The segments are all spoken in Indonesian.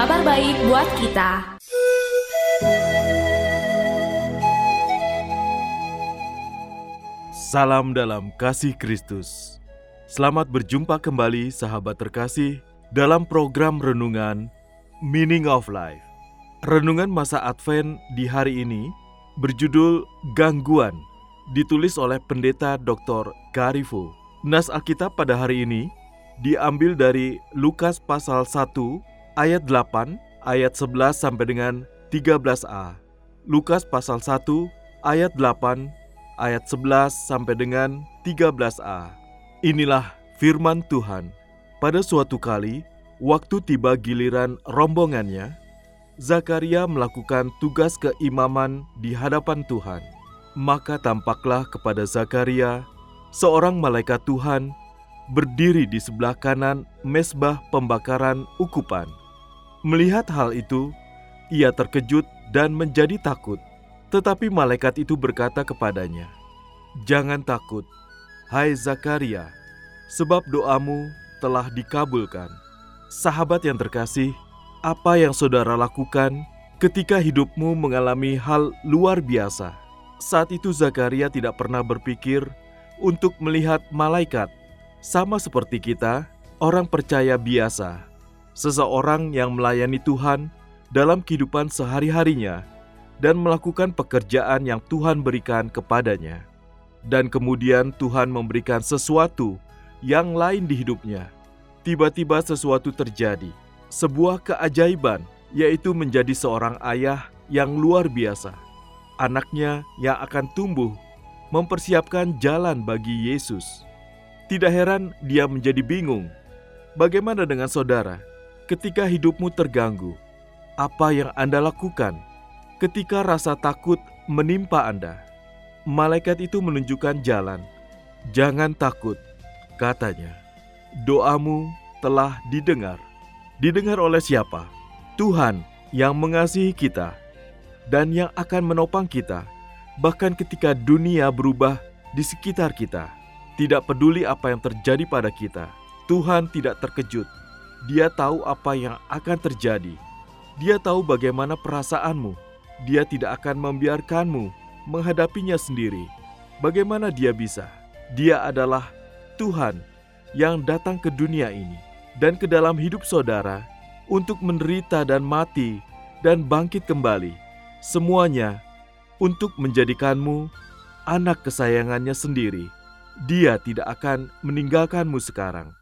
Kabar baik buat kita Salam dalam kasih Kristus. Selamat berjumpa kembali sahabat terkasih dalam program renungan Meaning of Life. Renungan masa Advent di hari ini berjudul Gangguan, ditulis oleh Pendeta Dr. Garifo. Nas Alkitab pada hari ini diambil dari Lukas pasal 1 ayat 8 ayat 11 sampai dengan 13a. Lukas pasal 1 ayat 8 ayat 11 sampai dengan 13a. Inilah firman Tuhan. Pada suatu kali, waktu tiba giliran rombongannya, Zakaria melakukan tugas keimaman di hadapan Tuhan. Maka tampaklah kepada Zakaria seorang malaikat Tuhan berdiri di sebelah kanan mesbah pembakaran ukupan. Melihat hal itu, ia terkejut dan menjadi takut. Tetapi malaikat itu berkata kepadanya, "Jangan takut, hai Zakaria, sebab doamu telah dikabulkan." Sahabat yang terkasih, apa yang saudara lakukan ketika hidupmu mengalami hal luar biasa? Saat itu Zakaria tidak pernah berpikir untuk melihat malaikat, sama seperti kita, orang percaya biasa, seseorang yang melayani Tuhan dalam kehidupan sehari-harinya dan melakukan pekerjaan yang Tuhan berikan kepadanya. Dan kemudian Tuhan memberikan sesuatu yang lain di hidupnya. Tiba-tiba sesuatu terjadi, sebuah keajaiban, yaitu menjadi seorang ayah yang luar biasa. Anaknya yang akan tumbuh mempersiapkan jalan bagi Yesus. Tidak heran dia menjadi bingung. Bagaimana dengan saudara ketika hidupmu terganggu? Apa yang Anda lakukan? Ketika rasa takut menimpa Anda, malaikat itu menunjukkan jalan. Jangan takut, katanya. Doamu telah didengar. Didengar oleh siapa? Tuhan yang mengasihi kita dan yang akan menopang kita, bahkan ketika dunia berubah di sekitar kita. Tidak peduli apa yang terjadi pada kita, Tuhan tidak terkejut. Dia tahu apa yang akan terjadi. Dia tahu bagaimana perasaanmu, dia tidak akan membiarkanmu menghadapinya sendiri. Bagaimana dia bisa? Dia adalah Tuhan yang datang ke dunia ini dan ke dalam hidup saudara untuk menderita dan mati dan bangkit kembali. Semuanya untuk menjadikanmu anak kesayangannya sendiri. Dia tidak akan meninggalkanmu sekarang.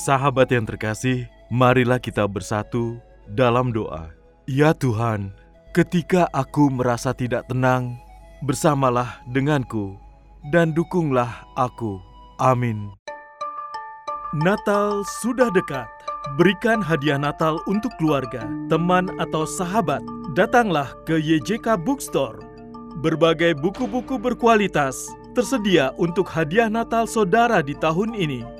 Sahabat yang terkasih, marilah kita bersatu dalam doa. Ya Tuhan, ketika aku merasa tidak tenang, bersamalah denganku dan dukunglah aku. Amin. Natal sudah dekat. Berikan hadiah Natal untuk keluarga, teman, atau sahabat. Datanglah ke YJK Bookstore. Berbagai buku-buku berkualitas tersedia untuk hadiah Natal saudara di tahun ini.